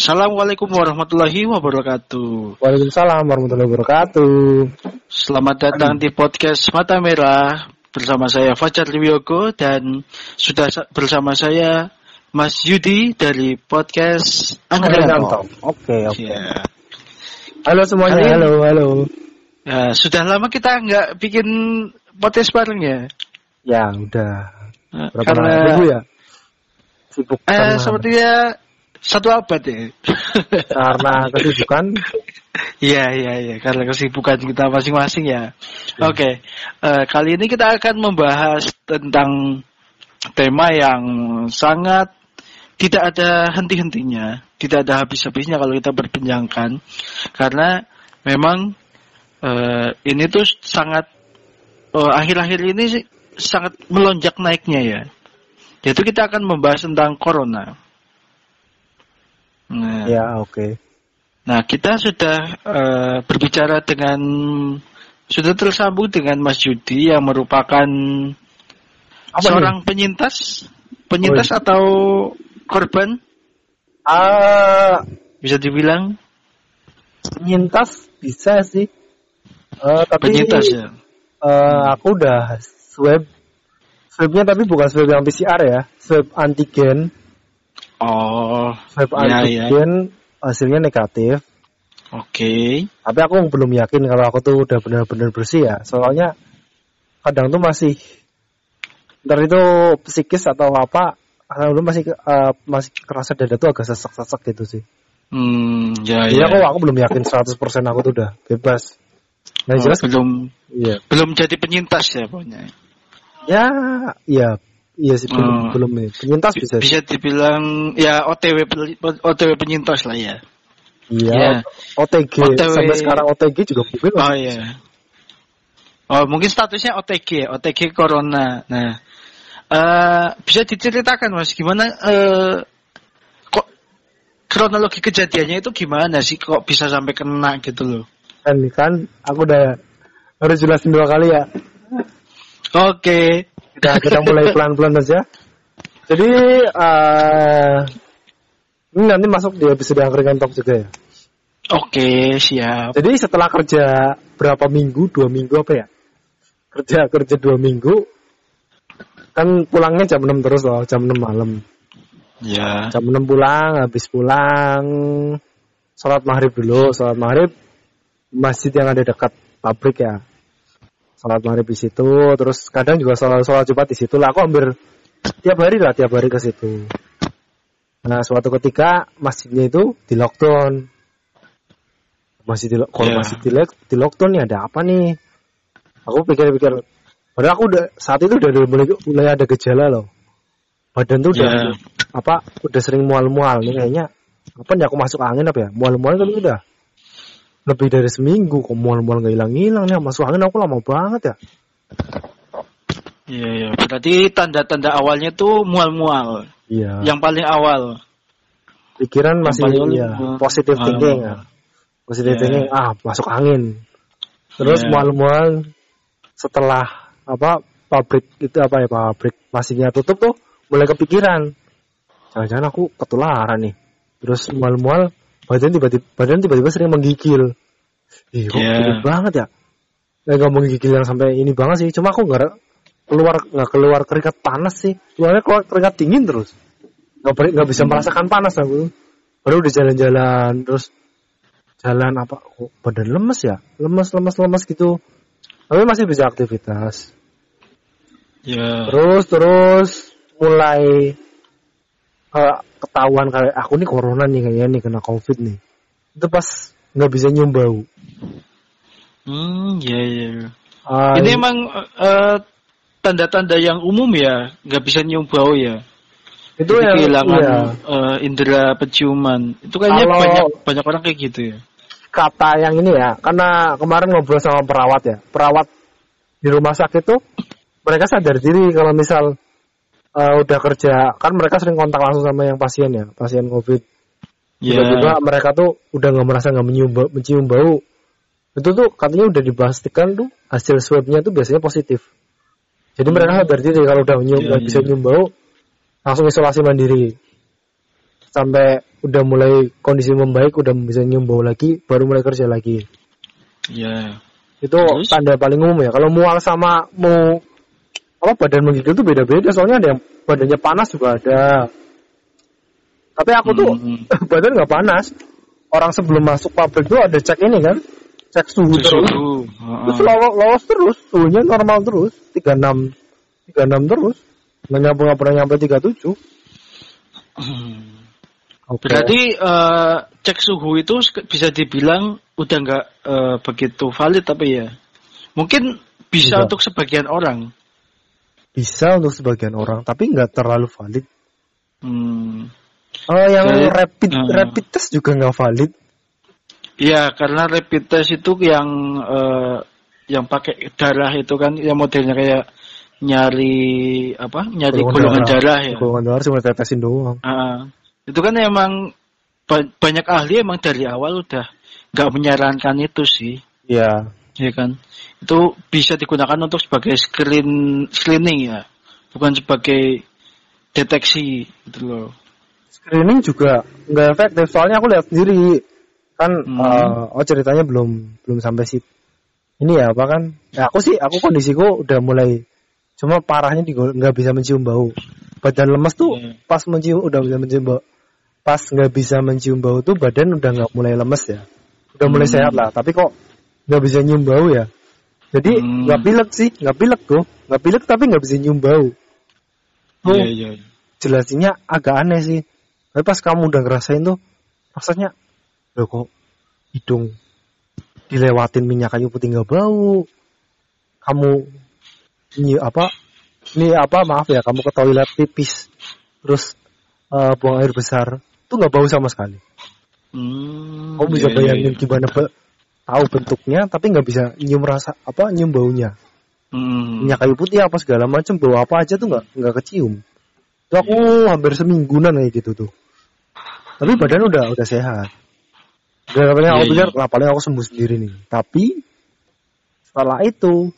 Assalamualaikum warahmatullahi wabarakatuh. Waalaikumsalam warahmatullahi wabarakatuh. Selamat datang di podcast Mata Merah bersama saya Fajar Liwiogo dan sudah bersama saya Mas Yudi dari podcast Anggrek Oke, oke. Ya. Halo semuanya, halo, halo. Ya, sudah lama kita nggak bikin podcast bareng ya. Ya, udah. Nah, Berapa karena minggu ya? Sibuk eh sepertinya satu abad ya. karena kesibukan. Iya iya iya karena kesibukan kita masing-masing ya. Oke, eh, kali ini kita akan membahas tentang tema yang sangat tidak ada henti-hentinya, tidak ada habis-habisnya kalau kita berbincangkan, karena memang eh, ini tuh sangat eh, akhir-akhir ini sangat melonjak naiknya ya. Yaitu kita akan membahas tentang corona. Nah, Ya, oke. Nah, kita sudah eh, berbicara dengan sudah tersambung dengan Mas Yudi yang merupakan Apa seorang penyintas, penyintas Oh, atau korban? Ah, bisa dibilang? Penyintas bisa sih. Eh, tapi penyintas ya. eh, aku udah swab. Swabnya tapi bukan swab yang PCR ya, swab antigen. Oh, Swab Ya, ya. antigen hasilnya negatif. oke. Tapi aku belum yakin kalau aku tuh udah benar-benar bersih ya. Soalnya kadang tuh masih ntar itu psikis atau apa karena dulu masih eh, masih kerasa dada tuh agak sesek-sesek gitu sih. Hmm, ya Jadi ya. aku aku belum yakin 100% aku tuh udah bebas. Nah, Oh, jelas belum iya. belum jadi penyintas ya pokoknya. Ya, iya. Iya sih belum Hmm. belum nih. Penyintas bisa. Bisa dibilang ya OTW OTW penyintas lah ya. Iya. Ya. OTG OTW. sampai sekarang OTG juga belum. Oh iya. Oh mungkin statusnya OTG, ya, OTG Corona. Nah, eh bisa diceritakan mas gimana eh kok kronologi kejadiannya itu gimana sih kok bisa sampai kena gitu loh? Kan kan aku udah harus jelasin dua kali ya. Oke. Kita kita mulai pelan-pelan aja. Jadi eh ini nanti masuk di episode angkringan talk juga ya. Oke, siap. Jadi setelah kerja berapa minggu, dua minggu apa ya? Kerja kerja dua minggu, kan pulangnya jam 6 terus loh, jam 6 malam. Ya. Jam 6 pulang, habis pulang, sholat maghrib dulu, sholat maghrib masjid yang ada dekat pabrik ya. Sholat maghrib di situ, terus kadang juga sholat sholat jumat di situ lah. Aku hampir tiap hari lah, tiap hari ke situ. Nah, suatu ketika masjidnya itu di lockdown. Masih di kalau Ya. masih di, di lockdown nih ada apa nih? Aku pikir-pikir, padahal aku udah saat itu udah mulai, mulai ada gejala loh. Badan tuh udah Ya. apa udah sering mual-mual nih kayaknya apa nih aku masuk angin apa ya mual-mual tapi udah lebih dari seminggu kok mual-mual nggak hilang-hilang nih masuk angin aku lama banget ya Iya, iya. Berarti tanda-tanda awalnya tuh mual-mual. iya Yang paling awal. pikiran yang masih paling- iya positif Ah. thinking ya positif Iya. thinking ah masuk angin terus Iya. mual-mual setelah apa pabrik itu apa ya pabrik masihnya tutup tuh mulai kepikiran jangan-jangan aku ketularan nih terus mual-mual badan tiba-tiba badan tiba-tiba sering menggigil. Ih, kok Iya. gede banget ya? Nggak nggak menggigil yang sampai ini banget sih. Cuma aku nggak keluar nggak keluar keringat panas sih. Keluarnya keluar keringat dingin terus. Nggak nggak bisa merasakan panas aku. Baru udah jalan-jalan terus jalan apa kok badan lemes ya? Lemes lemes lemes gitu. Tapi masih bisa aktivitas. Ya. terus terus mulai ketahuan kayak aku nih corona nih kayaknya nih kena covid nih itu pas nggak bisa nyium bau Hmm, iya, iya. Ah, Ini emang eh, tanda-tanda yang umum ya, nggak bisa nyium bau ya. itu Jadi yang kehilangan iya, eh, indera penciuman. Itu kayaknya Kalau- banyak banyak orang kayak gitu ya. kata yang ini ya karena kemarin ngobrol sama perawat ya perawat di rumah sakit tuh mereka sadar diri kalau misal eh, udah kerja kan mereka sering kontak langsung sama yang pasien ya pasien covid Ya. tiba-tiba mereka tuh udah nggak merasa nggak mencium bau, mencium bau itu tuh katanya udah dipastikan tuh hasil swabnya tuh biasanya positif jadi mereka sadar diri kalau udah nyium Iya, nggak bisa iya. nyium bau langsung isolasi mandiri sampai udah mulai kondisi membaik udah bisa nyium bau lagi baru mulai kerja lagi Ya. itu Terus? tanda paling umum ya kalau mual sama mau apa badan menggigil tuh beda-beda soalnya ada yang badannya panas juga ada tapi aku tuh Hmm. badan nggak panas orang sebelum masuk pabrik tuh ada cek ini kan cek suhu Cek terus suhu. terus lolos, lolos terus suhunya normal terus 36 36 terus nggak nyampe nggak pernah nyampe 37 Hmm. Oke. Berarti eh, cek suhu itu bisa dibilang udah nggak eh, begitu valid tapi ya. Mungkin bisa Bisa. untuk sebagian orang. Bisa untuk sebagian orang tapi nggak terlalu valid Hmm. Oh, yang Jadi- rapid Hmm. rapid test juga nggak valid. Iya, karena rapid test itu yang eh, yang pakai darah itu kan yang modelnya kayak nyari apa? Nyari golongan, darah. ya. Golongan darah cuma tetesin doang. Ah, itu kan emang ba- banyak ahli emang dari awal udah nggak menyarankan itu sih, Iya. Ya kan? Itu bisa digunakan untuk sebagai screen screening ya, bukan sebagai deteksi gitu loh. Screening juga nggak efektif. Soalnya aku lihat sendiri kan Hmm. eh, oh ceritanya belum belum sampai sih. Ini ya apa kan? Ya aku sih aku kondisiku udah mulai cuma parahnya di nggak bisa mencium bau. Badan lemes tuh Hmm. pas mencium udah bisa mencium bau. Pas nggak bisa mencium bau tuh badan udah nggak mulai lemes ya. Udah mulai Hmm. sehat lah. Tapi kok nggak bisa nyium bau ya. Jadi Hmm. nggak pilek sih, nggak pilek tuh, nggak pilek tapi nggak bisa nyium bau. Tuh Iya iya. jelasinnya agak aneh sih. Tapi pas kamu udah ngerasain tuh, rasanya, loh kok hidung dilewatin minyak kayu putih nggak bau. Kamu ini apa? Ini apa? Maaf ya, kamu ke toilet pipis, terus eh, buang air besar, tuh nggak bau sama sekali. Hmm, Kamu bisa iya, iya, bayangin iya. gimana be- tahu bentuknya, tapi nggak bisa nyium rasa apa, nyium baunya. Hmm. minyak kayu putih apa segala macam bau apa aja tuh nggak nggak kecium itu aku hampir semingguan kayak gitu tuh tapi badan udah udah sehat Gak paling aku Iya, pikir iya. lah paling aku sembuh sendiri nih tapi setelah itu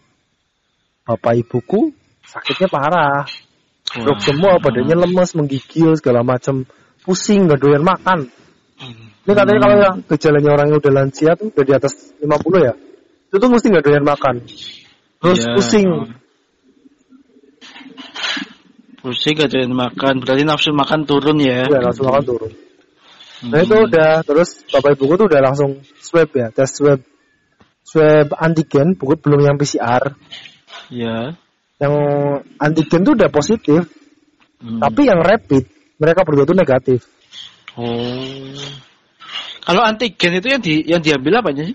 bapak ibuku sakitnya parah Drop Wah. semua badannya lemes menggigil segala macam pusing gak doyan makan ini katanya kalau yang gejalanya orang yang udah lansia tuh udah di atas 50 ya itu tuh mesti gak doyan makan terus Iya. pusing Pusing gak doyan makan, berarti nafsu makan turun ya. Iya, langsung makan turun. Nah Hmm. itu udah, terus bapak ibuku tuh udah langsung swab ya, tes swab swab antigen, bukan belum yang PCR. Ya. Yang antigen tuh udah positif, Hmm. tapi yang rapid mereka berdua tuh negatif. Oh. Kalau antigen itu yang di yang diambil apa sih?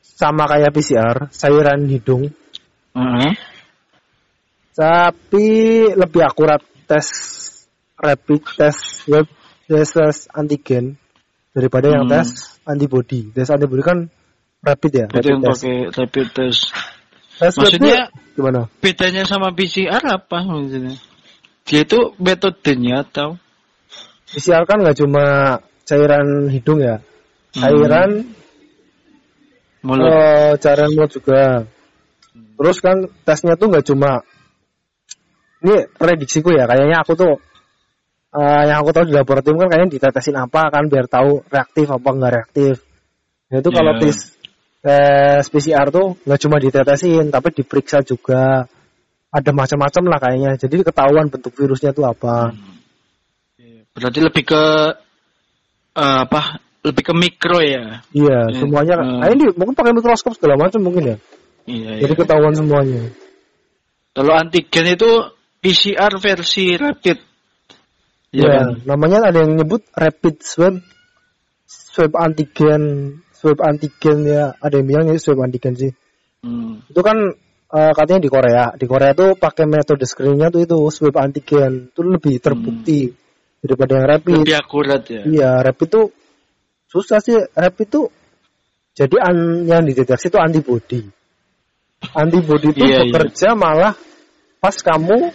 Sama kayak PCR, cairan hidung, Heeh. tapi lebih akurat tes rapid tes swab tes, tes antigen daripada yang Hmm. tes antibody. Tes antibody kan rapid ya, rapid yang test. pakai rapid test. Tes Maksudnya gimana? bedanya sama PCR apa maksudnya? Dia itu metodenya atau? PCR kan nggak cuma cairan hidung ya, Hmm. cairan Mulut. eh, cairan mulut juga. Terus kan tesnya tuh nggak cuma ini prediksiku ya, kayaknya aku tuh eh, yang aku tahu di laboratorium kan kayaknya ditetesin apa kan biar tahu reaktif apa nggak reaktif. Itu kalau Iya. tes tes PCR tuh nggak cuma ditetesin tapi diperiksa juga ada macam-macam lah kayaknya. Jadi ketahuan bentuk virusnya tuh apa. Berarti lebih ke eh, apa? Lebih ke mikro ya. Iya, Iya. semuanya. Hmm. Nah ini mungkin pakai mikroskop segala macam mungkin ya. Iya. Jadi iya. ketahuan semuanya. Kalau antigen itu PCR versi rapid. Iya Ya, kan? namanya ada yang nyebut rapid swab, swab antigen, swab antigen ya. Ada yang bilang ini swab antigen sih. Hmm. Itu kan eh, katanya di Korea. Di Korea tuh pakai metode screeningnya tuh itu swab antigen. Itu lebih terbukti daripada yang rapid. Lebih akurat ya. Iya, rapid tuh susah sih. Rapid tuh jadi an- yang dideteksi itu antibody. Antibody itu Iya, iya. bekerja malah pas kamu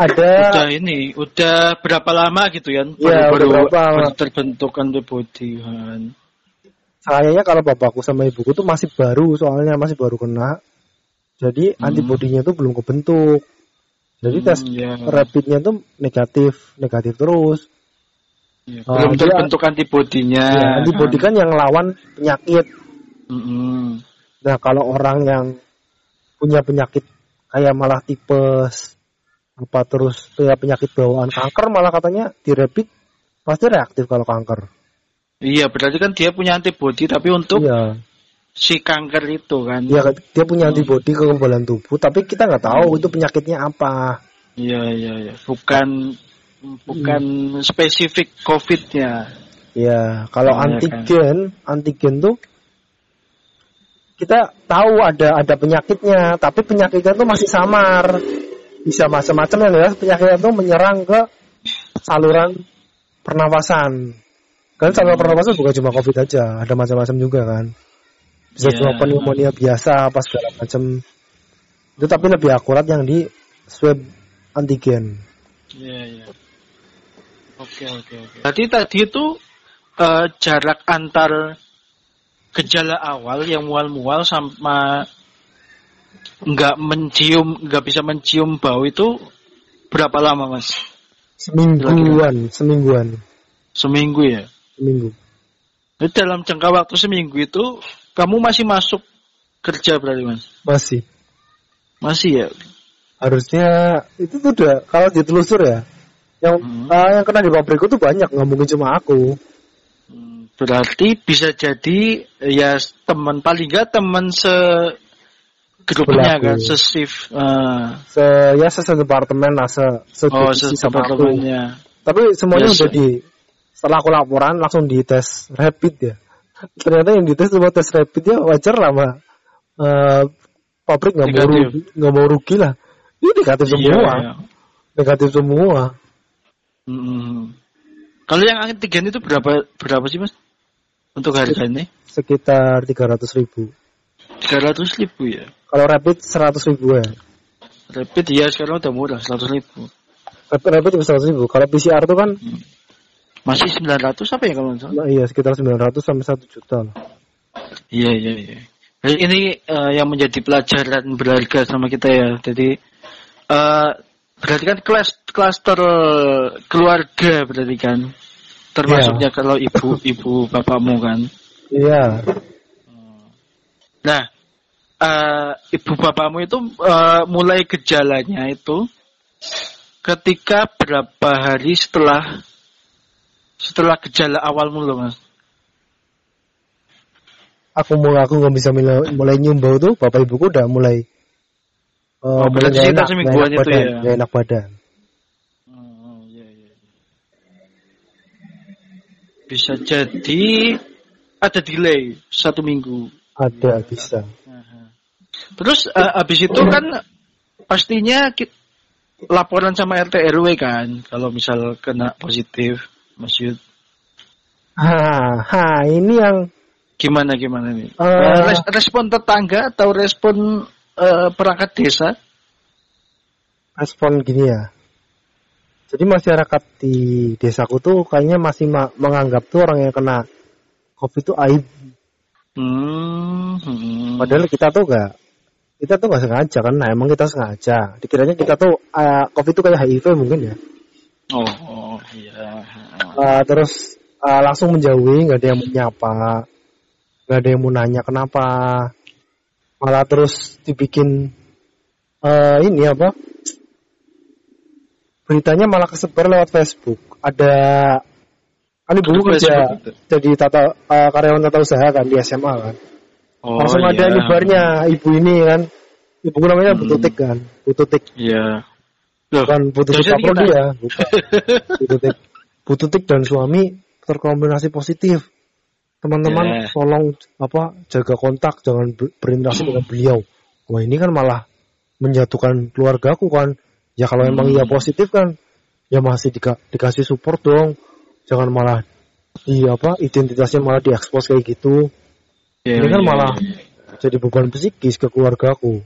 ada Udah ini, udah berapa lama gitu ya? Iya, baru, baru terbentuk antibody kan. sayangnya kalau bapakku sama ibuku tuh masih baru soalnya masih baru kena. Jadi Hmm. antibodinya tuh belum kebentuk. Jadi Hmm, tes iya. rapidnya tuh negatif, negatif terus. Iya, Oh, belum terbentuk antibodinya. Ya, antibody kan yang lawan penyakit. Mm-mm. Nah, kalau orang yang punya penyakit kayak malah tipes apa terus kayak penyakit bawaan kanker malah katanya di rapid pasti reaktif kalau kanker. Iya, berarti kan dia punya antibodi tapi untuk Iya. Si kanker itu kan. Dia dia punya antibody kekebalan tubuh tapi kita nggak tahu itu penyakitnya apa. Iya, iya, iya. Bukan bukan spesifik COVID-nya. Ya, kalau Iya, kan. antigen, antigen tuh kita tahu ada ada penyakitnya, tapi penyakitnya tuh masih samar. Bisa macam-macam yang jelas penyakitnya tuh menyerang ke saluran pernapasan. Kan saluran Hmm. pernapasan bukan cuma COVID aja, ada macam-macam juga kan. Bisa Iya. cuma pneumonia biasa apa segala macam. Itu tapi lebih akurat yang di swab antigen. Iya, iya. Oke, oke, oke. Tadi tadi itu eh, jarak antar gejala awal yang mual-mual sama nggak mencium, nggak bisa mencium bau itu berapa lama, Mas? Semingguan, semingguan, Seminggu ya? seminggu. Jadi dalam jangka waktu seminggu itu kamu masih masuk kerja berarti, Mas? Masih. Masih ya? harusnya itu tuh udah kalau ditelusur ya yang Hmm. eh, yang kena di pabrikku tuh banyak nggak mungkin cuma aku Hmm, Berarti bisa jadi ya teman paling nggak teman se grupnya kan, se shift. eh, se ya se departemen lah se se oh, se teman-temannya. tapi semuanya Yes. udah di setelah aku laporan langsung dites rapid ya ternyata yang dites cuma tes rapid ya wajar lah mbak Eh, pabrik nggak mau rugi nggak mau rugi lah ini negatif Iya, semua iya. negatif semua Mm-mm. Kalau yang antigen itu berapa berapa sih mas? Untuk harga ini? sekitar 300 ribu 300 ribu ya. kalau rapid 100 ribu ya Rapid ya sekarang udah murah 100 ribu. rapid rapid 100 ribu kalau PCR tuh kan Masih 900 apa ya kalau nggak salah? Nah, iya sekitar 900 sampai 1 juta lah. Iya iya iya. Jadi ini eh, yang menjadi pelajaran berharga sama kita ya. Jadi eh berarti kan kelas klaster keluarga berarti kan. Termasuknya kalau ibu ibu bapakmu kan. Iya. Nah, eh, ibu bapakmu itu eh, mulai gejalanya itu ketika berapa hari setelah setelah gejala awal mulu mas? Aku mau aku nggak bisa mulai, mulai nyumbau tuh bapak ibuku udah mulai eh, Oh, mulai sekitar enak, semingguan nggak enak itu badan, ya? nggak enak badan. Oh, iya, iya. Bisa jadi ada delay satu minggu. Ada bisa. Terus eh, habis itu kan pastinya ki- laporan sama RT RW kan kalau misal kena positif Mas Yud. Ha, ha ini yang Gimana gimana nih? Eh. Eh, res- respon tetangga atau respon eh, perangkat desa? respon gini ya. Jadi masyarakat di desaku tuh kayaknya masih ma- menganggap tuh orang yang kena COVID itu aib. Hmm, hmm. Padahal kita tuh gak kita tuh gak sengaja kan. Nah emang kita sengaja. Dikiranya kita tuh eh, COVID itu kayak HIV mungkin ya. Oh, oh iya. Uh, terus uh, langsung menjauhi, nggak ada yang menyapa, nggak ada yang mau nanya kenapa, malah terus dibikin uh, ini apa? Beritanya malah kesebar lewat Facebook. Ada kan ibu kerja jadi tata uh, karyawan tata usaha kan di SMA kan. Oh, langsung ada iya. nyebarnya ibu ini kan. Ibu namanya Hmm. Bu Tutik kan. Bu Tutik Iya. Loh, bukan Bu Tutik dosen Kapolri kita. ya, bukan. Bu Tutik, Bu Tutik dan suami terkombinasi positif. Teman-teman Ya. tolong apa jaga kontak, jangan ber- berinteraksi dengan beliau. Wah ini kan malah menjatuhkan keluargaku kan. Ya kalau emang Hmm. iya positif kan, ya masih dika- dikasih support dong. Jangan malah di apa identitasnya malah diekspos kayak gitu. Iya, ini kan iya, malah iya. jadi beban psikis ke keluargaku.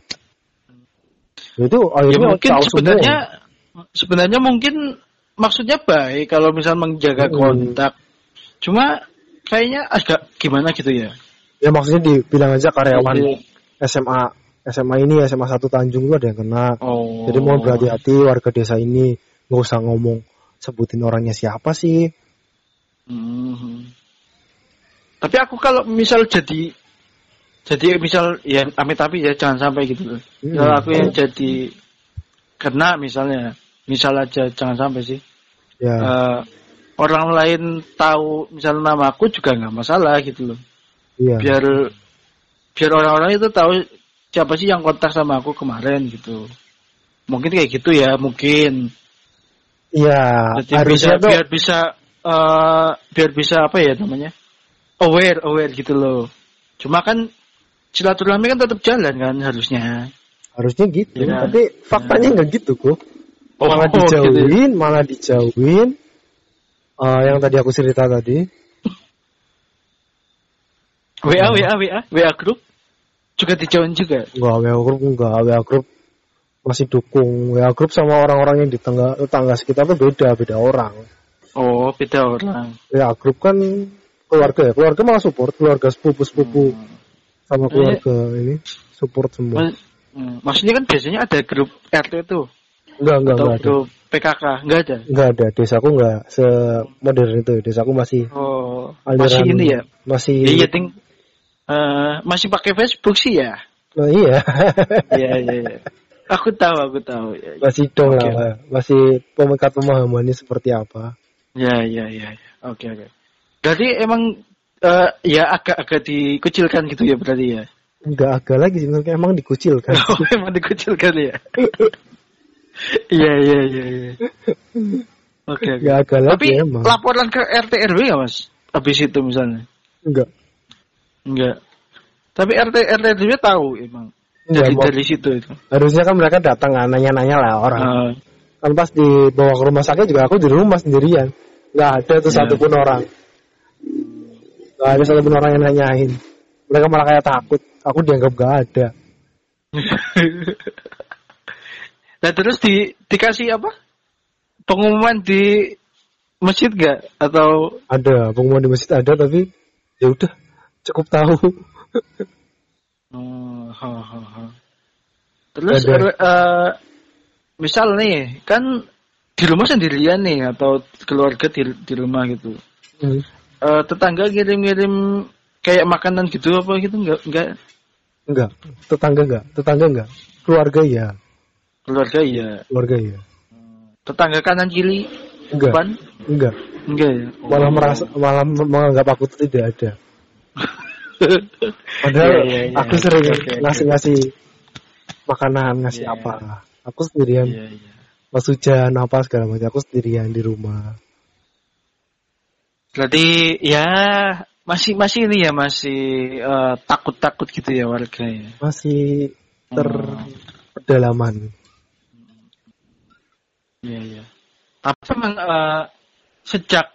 Itu ya mungkin sebenarnya semua. sebenarnya mungkin maksudnya baik kalau misal menjaga Hmm. kontak. Cuma kayaknya agak gimana gitu ya. Ya maksudnya dibilang aja karyawan Jadi- SMA SMA ini SMA 1 Tanjung itu ada yang kena. Oh. Jadi mohon berhati-hati warga desa ini nggak usah ngomong sebutin orangnya siapa sih. Hmm. Tapi aku kalau misal jadi jadi misal ya amit tapi ya jangan sampai gitu loh. Hmm. Kalau aku yang jadi kena misalnya, misal aja jangan sampai sih. Ya. Eh, orang lain tahu misal nama aku juga nggak masalah gitu loh. Iya. Biar biar orang-orang itu tahu siapa sih yang kontak sama aku kemarin gitu. Mungkin kayak gitu ya, mungkin. Iya. Jadi bisa tuh biar bisa eh biar bisa apa ya namanya? Aware, aware gitu loh. Cuma kan silaturahmi kan tetap jalan kan harusnya. harusnya gitu. Iya. Tapi faktanya nggak gitu kok. Oh, malah gitu. dijauhin, malah dijauhin. Eh, yang tadi aku cerita tadi. WA, WA, WA, WA grup juga dijauhin juga. Enggak, WA group enggak, WA group masih dukung. WA group sama orang-orang yang di tengah tetangga sekitar tuh beda, beda orang. Oh, beda orang. WA group kan keluarga ya, keluarga malah support, keluarga sepupu-sepupu Hmm. Sama keluarga ini support semua. Hmm, Maksudnya kan biasanya ada grup RT tuh Enggak, enggak, atau enggak ada. PKK, enggak ada. Enggak ada, desaku enggak semodern itu. Desaku masih Oh, aliran masih ini ya. Masih Ya, iya, ting. eh, masih pakai Facebook sih ya. Nah, iya. Iya, iya, iya. Aku tahu, aku tahu. Ya, masih dong Oke. lah, masih pemekat pemahamannya seperti apa. ya, ya, ya. ya. Oke, oke. Berarti emang eh, ya agak-agak dikucilkan gitu ya berarti ya. Enggak agak lagi sih, emang dikucilkan. Oh, emang dikucilkan ya. Iya, iya, iya, iya. Oke. Enggak agak lagi Tapi emang. laporan ke RT RW nggak mas? Habis itu misalnya? Enggak. Enggak. Tapi RT RT RW tahu emang. Enggak, Dari dari situ itu. Harusnya kan mereka datang ah, nanya-nanya lah orang. Ah, Kan pas dibawa ke rumah sakit juga aku di rumah sendirian. Enggak ada tuh Iya. satupun orang. Enggak ada satupun orang yang nanyain. Mereka malah kayak takut. Aku dianggap gak ada. nah terus di dikasih apa? Pengumuman di masjid gak? Atau Ada pengumuman di masjid ada tapi ya udah cukup tahu. Oh, ha, ha, ha. Terus Ada. eh, misal nih kan di rumah sendirian nih atau keluarga di, di rumah gitu. Hmm. Eh, tetangga ngirim-ngirim kayak makanan gitu apa gitu enggak enggak Enggak, tetangga enggak, tetangga enggak. Keluarga ya, keluarga iya keluarga ya. tetangga kanan kiri Enggak, depan enggak. enggak ya Malah Oh. merasa malah menganggap aku tidak ada. Padahal Iya, iya, iya. aku sering Oke, oke, oke. ngasih-ngasih makanan, ngasih Iya. apa. Aku sendirian, iya iya pas hujan apa segala macam. Aku sendirian di rumah. Berarti ya masih masih ini ya masih eh, takut-takut gitu ya warga ya Masih terpedalaman. Iya iya. Tapi memang eh, sejak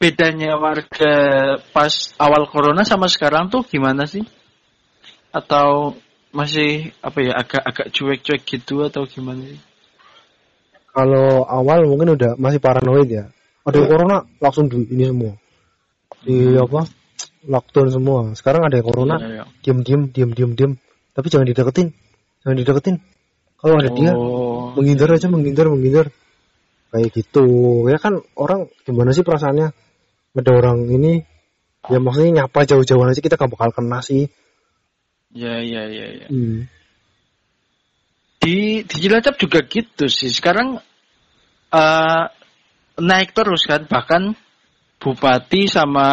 bedanya warga pas awal corona sama sekarang tuh gimana sih? Atau masih apa ya agak-agak cuek-cuek gitu atau gimana sih? Kalau awal mungkin udah masih paranoid ya. Ada corona langsung di ini semua. Di apa? Lockdown semua. Sekarang ada yang corona, Iya, iya. diam diam diam diam diam. Tapi jangan dideketin, jangan dideketin. Kalau ada dia, Oh, menghindar aja menghindar menghindar. Kayak gitu. Ya kan orang gimana sih perasaannya? Ada orang ini, ya maksudnya nyapa jauh-jauhan aja kita gak bakal kena sih. ya ya ya ya. Hmm. Di di Cilacap juga gitu sih. Sekarang eh naik terus kan bahkan bupati sama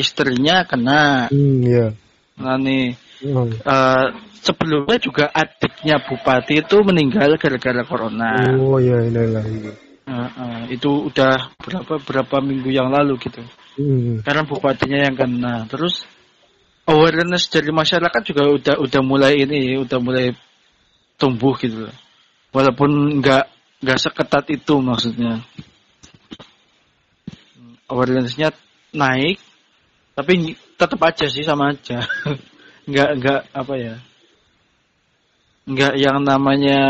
istrinya kena. Hmm, ya. Nah nih Hmm. Eh, sebelumnya juga adiknya bupati itu meninggal gara-gara corona. Oh iya ini lagi. Eh, eh, itu udah berapa berapa minggu yang lalu gitu. Hmm. Karena bupatinya yang kena. Terus awareness dari masyarakat juga udah udah mulai ini, udah mulai tumbuh gitu. Walaupun nggak nggak seketat itu maksudnya. Awarenessnya naik, tapi tetap aja sih sama aja. nggak nggak apa ya nggak yang namanya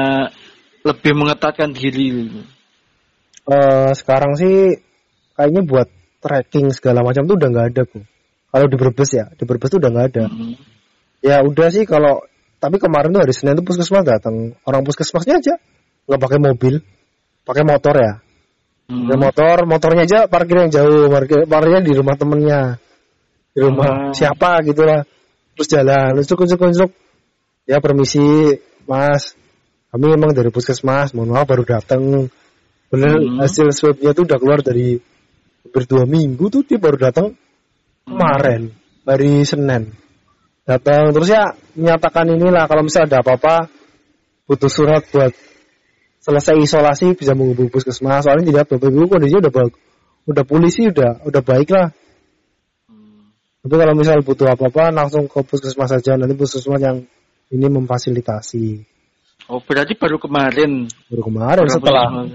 lebih mengetatkan diri. Eh, sekarang sih kayaknya buat tracking segala macam tuh udah nggak ada kok. Kalau di Brebes ya, di Brebes tuh udah nggak ada. Mhm. Ya udah sih kalau tapi kemarin tuh hari Senin tuh puskesmas datang. Orang puskesmasnya aja nggak pakai mobil, pakai motor ya. Hmm. Ada motor, motornya aja parkir yang jauh, parkir parkirnya di rumah temennya, di rumah Oh. siapa gitu lah. Terus jalan, ucuk ucuk ucuk. Ya permisi, mas. Kami memang dari puskesmas, mohon maaf baru datang. Bener Hmm. hasil swabnya tuh udah keluar dari hampir dua minggu tuh dia baru datang kemarin, hari Senin. Datang terus ya menyatakan inilah kalau misalnya ada apa-apa butuh surat buat selesai isolasi bisa menghubungi puskesmas soalnya tidak bapak ibu kondisinya udah bagus udah polisi udah udah baik lah tapi kalau misal butuh apa-apa langsung ke puskesmas saja nanti puskesmas yang ini memfasilitasi Oh, berarti baru kemarin. baru kemarin Baru setelah kemarin.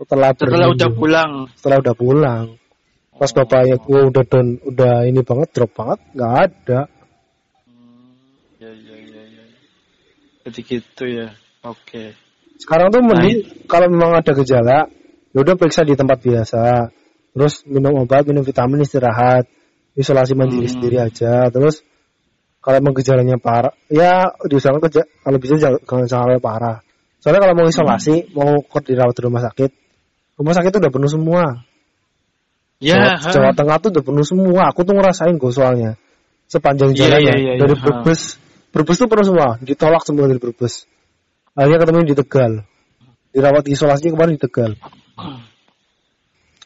setelah setelah udah pulang. setelah udah pulang pas bapaknya gua udah down udah ini banget drop banget nggak ada Ya, ya, ya, ya. Jadi gitu ya. Oke. Sekarang tuh mending Nah, kalau memang ada gejala ya udah periksa di tempat biasa. Terus minum obat minum vitamin istirahat isolasi mandiri Hmm. sendiri aja. Terus kalau emang gejalanya parah ya diusahakan kerja kalau bisa jangan sampai parah. Soalnya kalau mau isolasi mau kok dirawat di rumah sakit rumah sakit tuh udah penuh semua. Ya, Jawa, Jawa Tengah tuh udah penuh semua. Aku tuh ngerasain gue soalnya. Sepanjang Iya, jalannya iya, iya, dari iya. Brebes. Brebes tuh penuh semua. Ditolak semua dari Brebes akhirnya ketemu di Tegal dirawat isolasi kemarin di Tegal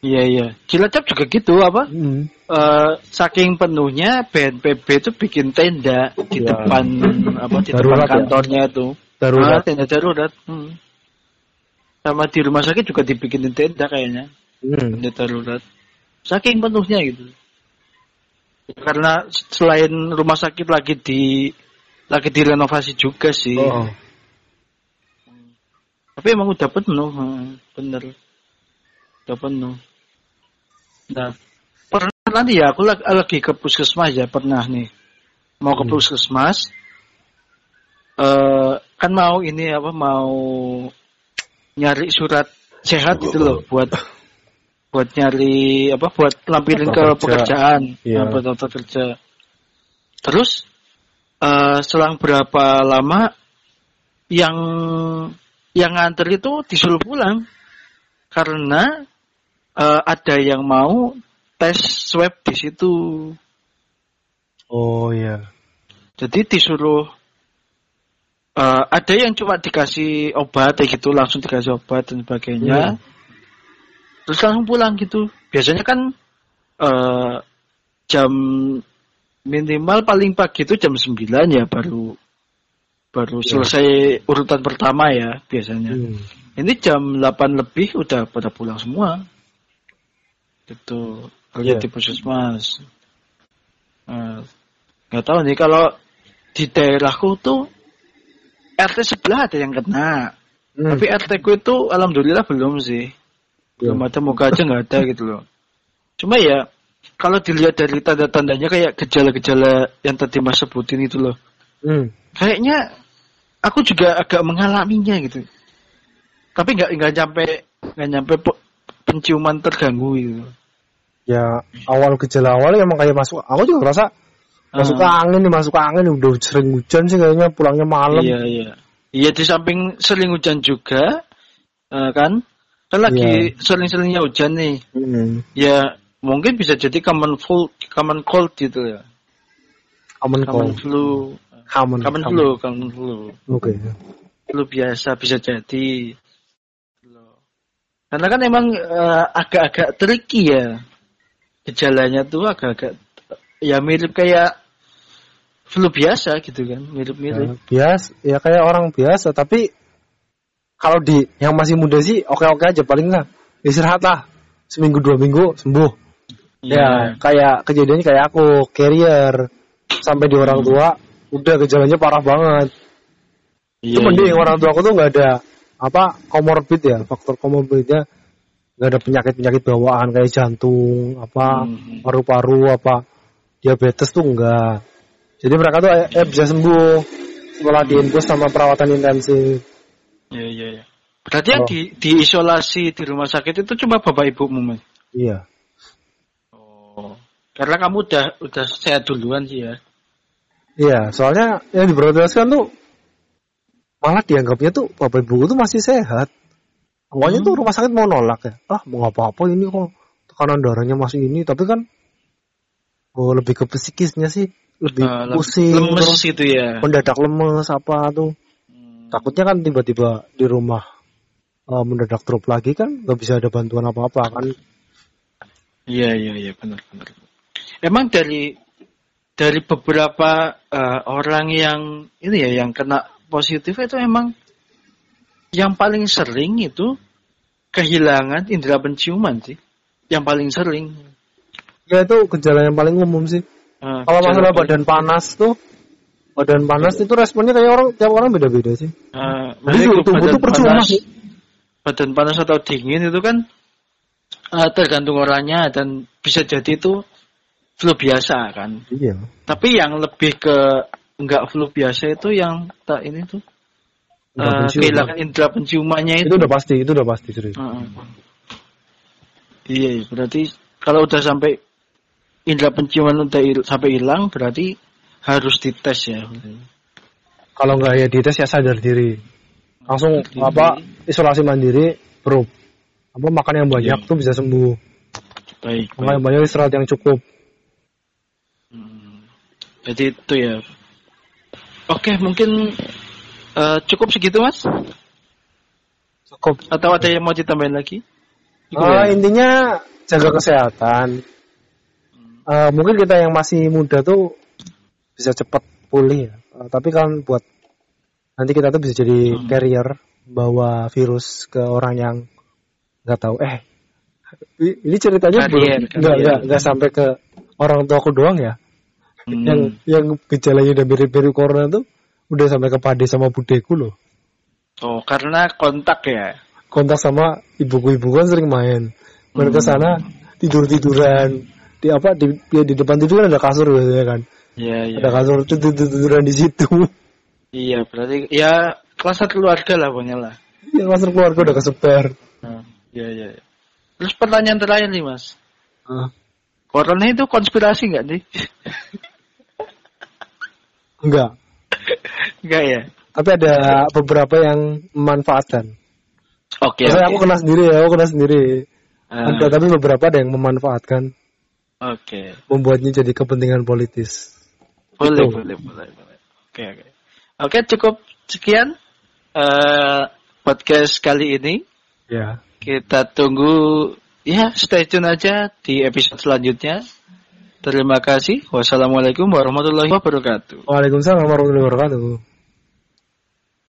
Iya, iya. Cilacap juga gitu apa? Hmm. Eh, saking penuhnya BNPB itu bikin tenda di Ya. depan apa di Darurat depan ya? kantornya itu. darurat Ah, tenda darurat. Hmm. Sama di rumah sakit juga dibikinin tenda kayaknya. Hmm. Tenda darurat. Saking penuhnya gitu. Karena selain rumah sakit lagi di lagi direnovasi juga sih. Oh. Tapi emang udah penuh, bener. Udah penuh. Nah, pernah nanti ya, aku lagi, lagi ke puskesmas ya, pernah nih. Mau ke Hmm. puskesmas, eh kan mau ini apa, mau nyari surat sehat gitu loh, buat buat nyari apa, buat lampirin ke kerja. pekerjaan, nah, buat daftar kerja. Terus eh selang berapa lama yang yang nganter itu disuruh pulang karena eh, ada yang mau tes swab di situ. oh iya Jadi disuruh eh, ada yang cuma dikasih obat kayak gitu langsung dikasih obat dan sebagainya. Hmm. Terus langsung pulang gitu. Biasanya kan eh, jam minimal paling pagi itu jam 9 ya baru baru Ya. selesai urutan pertama ya biasanya. Hmm. Ini jam 8 lebih udah pada pulang semua. Gitu. Iya. Lihat di puskesmas. Nah, nggak tahu nih kalau di daerahku tuh RT sebelah ada yang kena. Hmm. Tapi RT ku itu alhamdulillah belum sih. Belum Belum. ada muka aja nggak ada gitu loh. Cuma ya kalau dilihat dari tanda-tandanya kayak gejala-gejala yang tadi Mas sebutin itu loh. Hmm. Kayaknya aku juga agak mengalaminya gitu. Tapi nggak nggak nyampe nggak nyampe pe- penciuman terganggu gitu. ya awal gejala awal emang kayak masuk aku juga ngerasa masuk Ah. angin nih masuk angin udah sering hujan sih kayaknya pulangnya malam Iya iya. Iya di samping sering hujan juga eh, kan. Kan lagi sering-seringnya hujan nih. Hmm. Ya mungkin bisa jadi common cold, common cold gitu ya. aman Common kok flu. Aman Common flu, common flu. oke Flu biasa bisa jadi. Karena kan emang eh, agak-agak tricky ya. Gejalanya tuh agak-agak ya mirip kayak flu biasa gitu kan, mirip-mirip. bias ya kayak orang biasa tapi kalau di yang masih muda sih oke oke aja paling nggak istirahat lah seminggu dua minggu sembuh Iya. ya kayak kejadiannya kayak aku carrier sampai di orang tua udah gejalanya parah banget Iya, itu mending iya. orang tua aku tuh nggak ada apa komorbid ya faktor komorbidnya nggak ada penyakit penyakit bawaan kayak jantung apa Hmm. paru-paru apa diabetes tuh enggak jadi mereka tuh eh, eh, bisa sembuh setelah diinfus sama perawatan intensif Iya, iya, iya. Berarti yang Oh. di, diisolasi di rumah sakit itu cuma bapak ibumu, Mas? iya Oh. Karena kamu udah udah sehat duluan sih ya. Iya soalnya yang diprioritaskan tuh malah dianggapnya tuh bapak ibu tuh masih sehat Awalnya Hmm. tuh rumah sakit mau nolak ya. Ah, mau apa-apa ini kok tekanan darahnya masih ini, tapi kan oh lebih ke psikisnya sih, lebih lem- pusing, lemes terus gitu ya. mendadak lemes apa tuh. Hmm. Takutnya kan tiba-tiba di rumah eh, mendadak drop lagi kan nggak bisa ada bantuan apa-apa kan. Iya iya iya benar benar. Emang dari dari beberapa eh, orang yang ini ya yang kena positif itu emang yang paling sering itu kehilangan indera penciuman sih. Yang paling sering. Ya itu gejala yang paling umum sih. Eh, Kalau masalah paling- badan panas tuh, badan panas itu responnya kayak orang tiap orang beda-beda sih. eh, Jadi tubuh tuh percuma panas- sih. badan panas atau dingin itu kan eh, tergantung orangnya dan bisa jadi itu flu biasa kan. Iya. Tapi yang lebih ke enggak flu biasa itu yang tak ini tuh Indera penciuman. kehilangan indera penciumannya itu. Itu udah pasti, itu udah pasti serius. Heeh. Iya, iya, berarti kalau udah sampai indera penciuman udah il- sampai hilang berarti harus dites ya. Kalau nggak ya dites ya sadar diri. Langsung diri. apa isolasi mandiri, bro. Apa makan yang banyak Iya. tuh bisa sembuh. Baik. Makan baik. yang banyak istirahat yang cukup. Jadi itu ya. Oke, mungkin eh, cukup segitu mas? Cukup. Atau ada yang mau ditambahin lagi? Cukup Ah, ya? intinya jaga kesehatan. Eh, mungkin kita yang masih muda tuh bisa cepat pulih ya. Eh, tapi kan buat nanti kita tuh bisa jadi Hmm. carrier bawa virus ke orang yang nggak tahu. Eh, ini ceritanya Carrier, belum nggak nggak sampai ke orang tua aku doang ya. Hmm. Yang yang gejalanya udah mirip-mirip corona tuh udah sampai ke pade sama budeku loh. Oh, karena kontak ya. kontak sama ibuku-ibu kan sering main. Main ke Hmm. sana tidur-tiduran di apa di ya di depan tidur kan ada kasur biasanya kan. Iya, iya. Ada kasur tidur-tiduran di situ. Iya, berarti ya kelas satu keluarga lah pokoknya lah. Ya kasur keluarga udah kesebar. Nah, Iya, iya. iya. Terus pertanyaan terakhir nih, Mas. Ah, Corona itu konspirasi nggak nih? enggak. Enggak ya? Tapi ada beberapa yang memanfaatkan. Oke. Maksudnya oke. aku kena sendiri ya, aku kena sendiri. Ah, Ada tapi beberapa ada yang memanfaatkan, Oke. membuatnya jadi kepentingan politis. Boleh, Gitu. boleh, boleh, boleh. Oke, oke. Oke, cukup sekian eh podcast kali ini. Ya. Kita tunggu ya stay tune aja di episode selanjutnya. Terima kasih. Wassalamualaikum warahmatullahi wabarakatuh. Waalaikumsalam warahmatullahi wabarakatuh.